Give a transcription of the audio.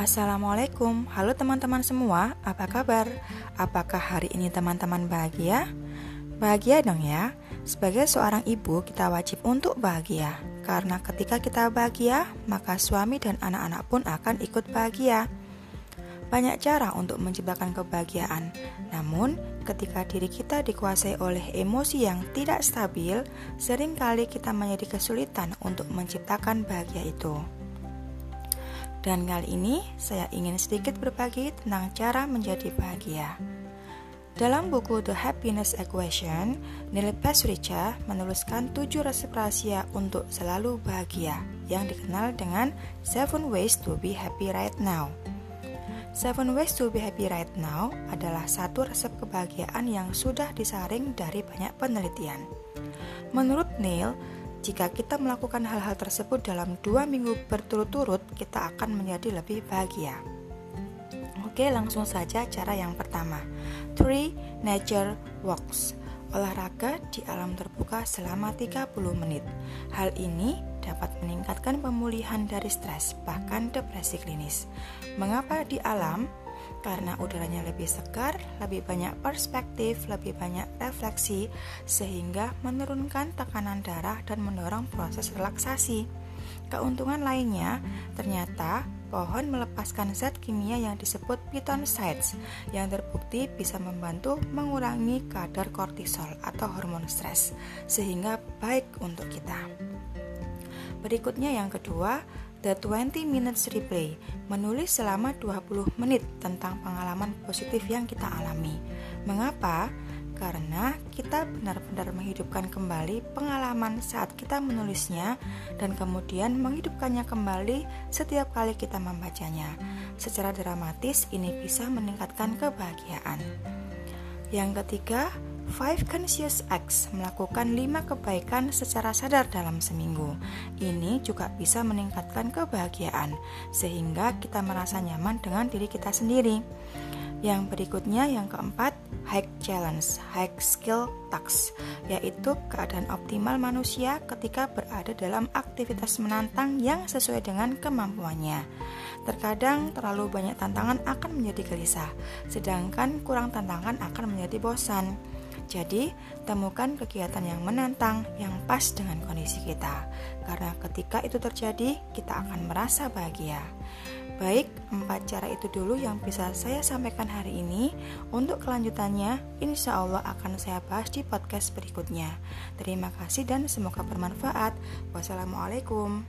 Assalamualaikum, halo teman-teman semua, apa kabar? Apakah hari ini teman-teman bahagia? Bahagia dong ya, sebagai seorang ibu kita wajib untuk bahagia. Karena ketika kita bahagia, maka suami dan anak-anak pun akan ikut bahagia. Banyak cara untuk menciptakan kebahagiaan. Namun, ketika diri kita dikuasai oleh emosi yang tidak stabil Seringkali kita menjadi kesulitan untuk menciptakan bahagia itu dan kali ini saya ingin sedikit berbagi tentang cara menjadi bahagia. Dalam buku The Happiness Equation, Neil Pasricha menuliskan tujuh resep rahasia untuk selalu bahagia yang dikenal dengan Seven Ways to Be Happy Right Now. Seven Ways to Be Happy Right Now adalah satu resep kebahagiaan yang sudah disaring dari banyak penelitian. Menurut Neil, jika kita melakukan hal-hal tersebut dalam dua minggu berturut-turut, kita akan menjadi lebih bahagia. Oke, langsung saja cara yang pertama. Three nature walks. Olahraga di alam terbuka selama 30 menit. Hal ini dapat meningkatkan pemulihan dari stres, bahkan depresi klinis. Mengapa di alam? Karena udaranya lebih segar, lebih banyak perspektif, lebih banyak refleksi, sehingga menurunkan tekanan darah dan mendorong proses relaksasi. Keuntungan lainnya, ternyata pohon melepaskan zat kimia yang disebut phytoncides yang terbukti bisa membantu mengurangi kadar kortisol atau hormon stres, sehingga baik untuk kita. Berikutnya yang kedua, The 20 Minutes Replay menulis selama 20 menit tentang pengalaman positif yang kita alami. Mengapa? Karena kita benar-benar menghidupkan kembali pengalaman saat kita menulisnya dan kemudian menghidupkannya kembali setiap kali kita membacanya. Secara dramatis ini bisa meningkatkan kebahagiaan. Yang ketiga, Five Conscious Acts melakukan lima kebaikan secara sadar dalam seminggu. Ini juga bisa meningkatkan kebahagiaan, sehingga kita merasa nyaman dengan diri kita sendiri. Yang berikutnya, yang keempat, High Challenge, High Skill Task, yaitu keadaan optimal manusia ketika berada dalam aktivitas menantang yang sesuai dengan kemampuannya. Terkadang terlalu banyak tantangan akan menjadi gelisah, sedangkan kurang tantangan akan menjadi bosan. Jadi, temukan kegiatan yang menantang yang pas dengan kondisi kita, karena ketika itu terjadi, kita akan merasa bahagia. Baik, empat cara itu dulu yang bisa saya sampaikan hari ini. Untuk kelanjutannya, insya Allah akan saya bahas di podcast berikutnya. Terima kasih dan semoga bermanfaat. Wassalamualaikum.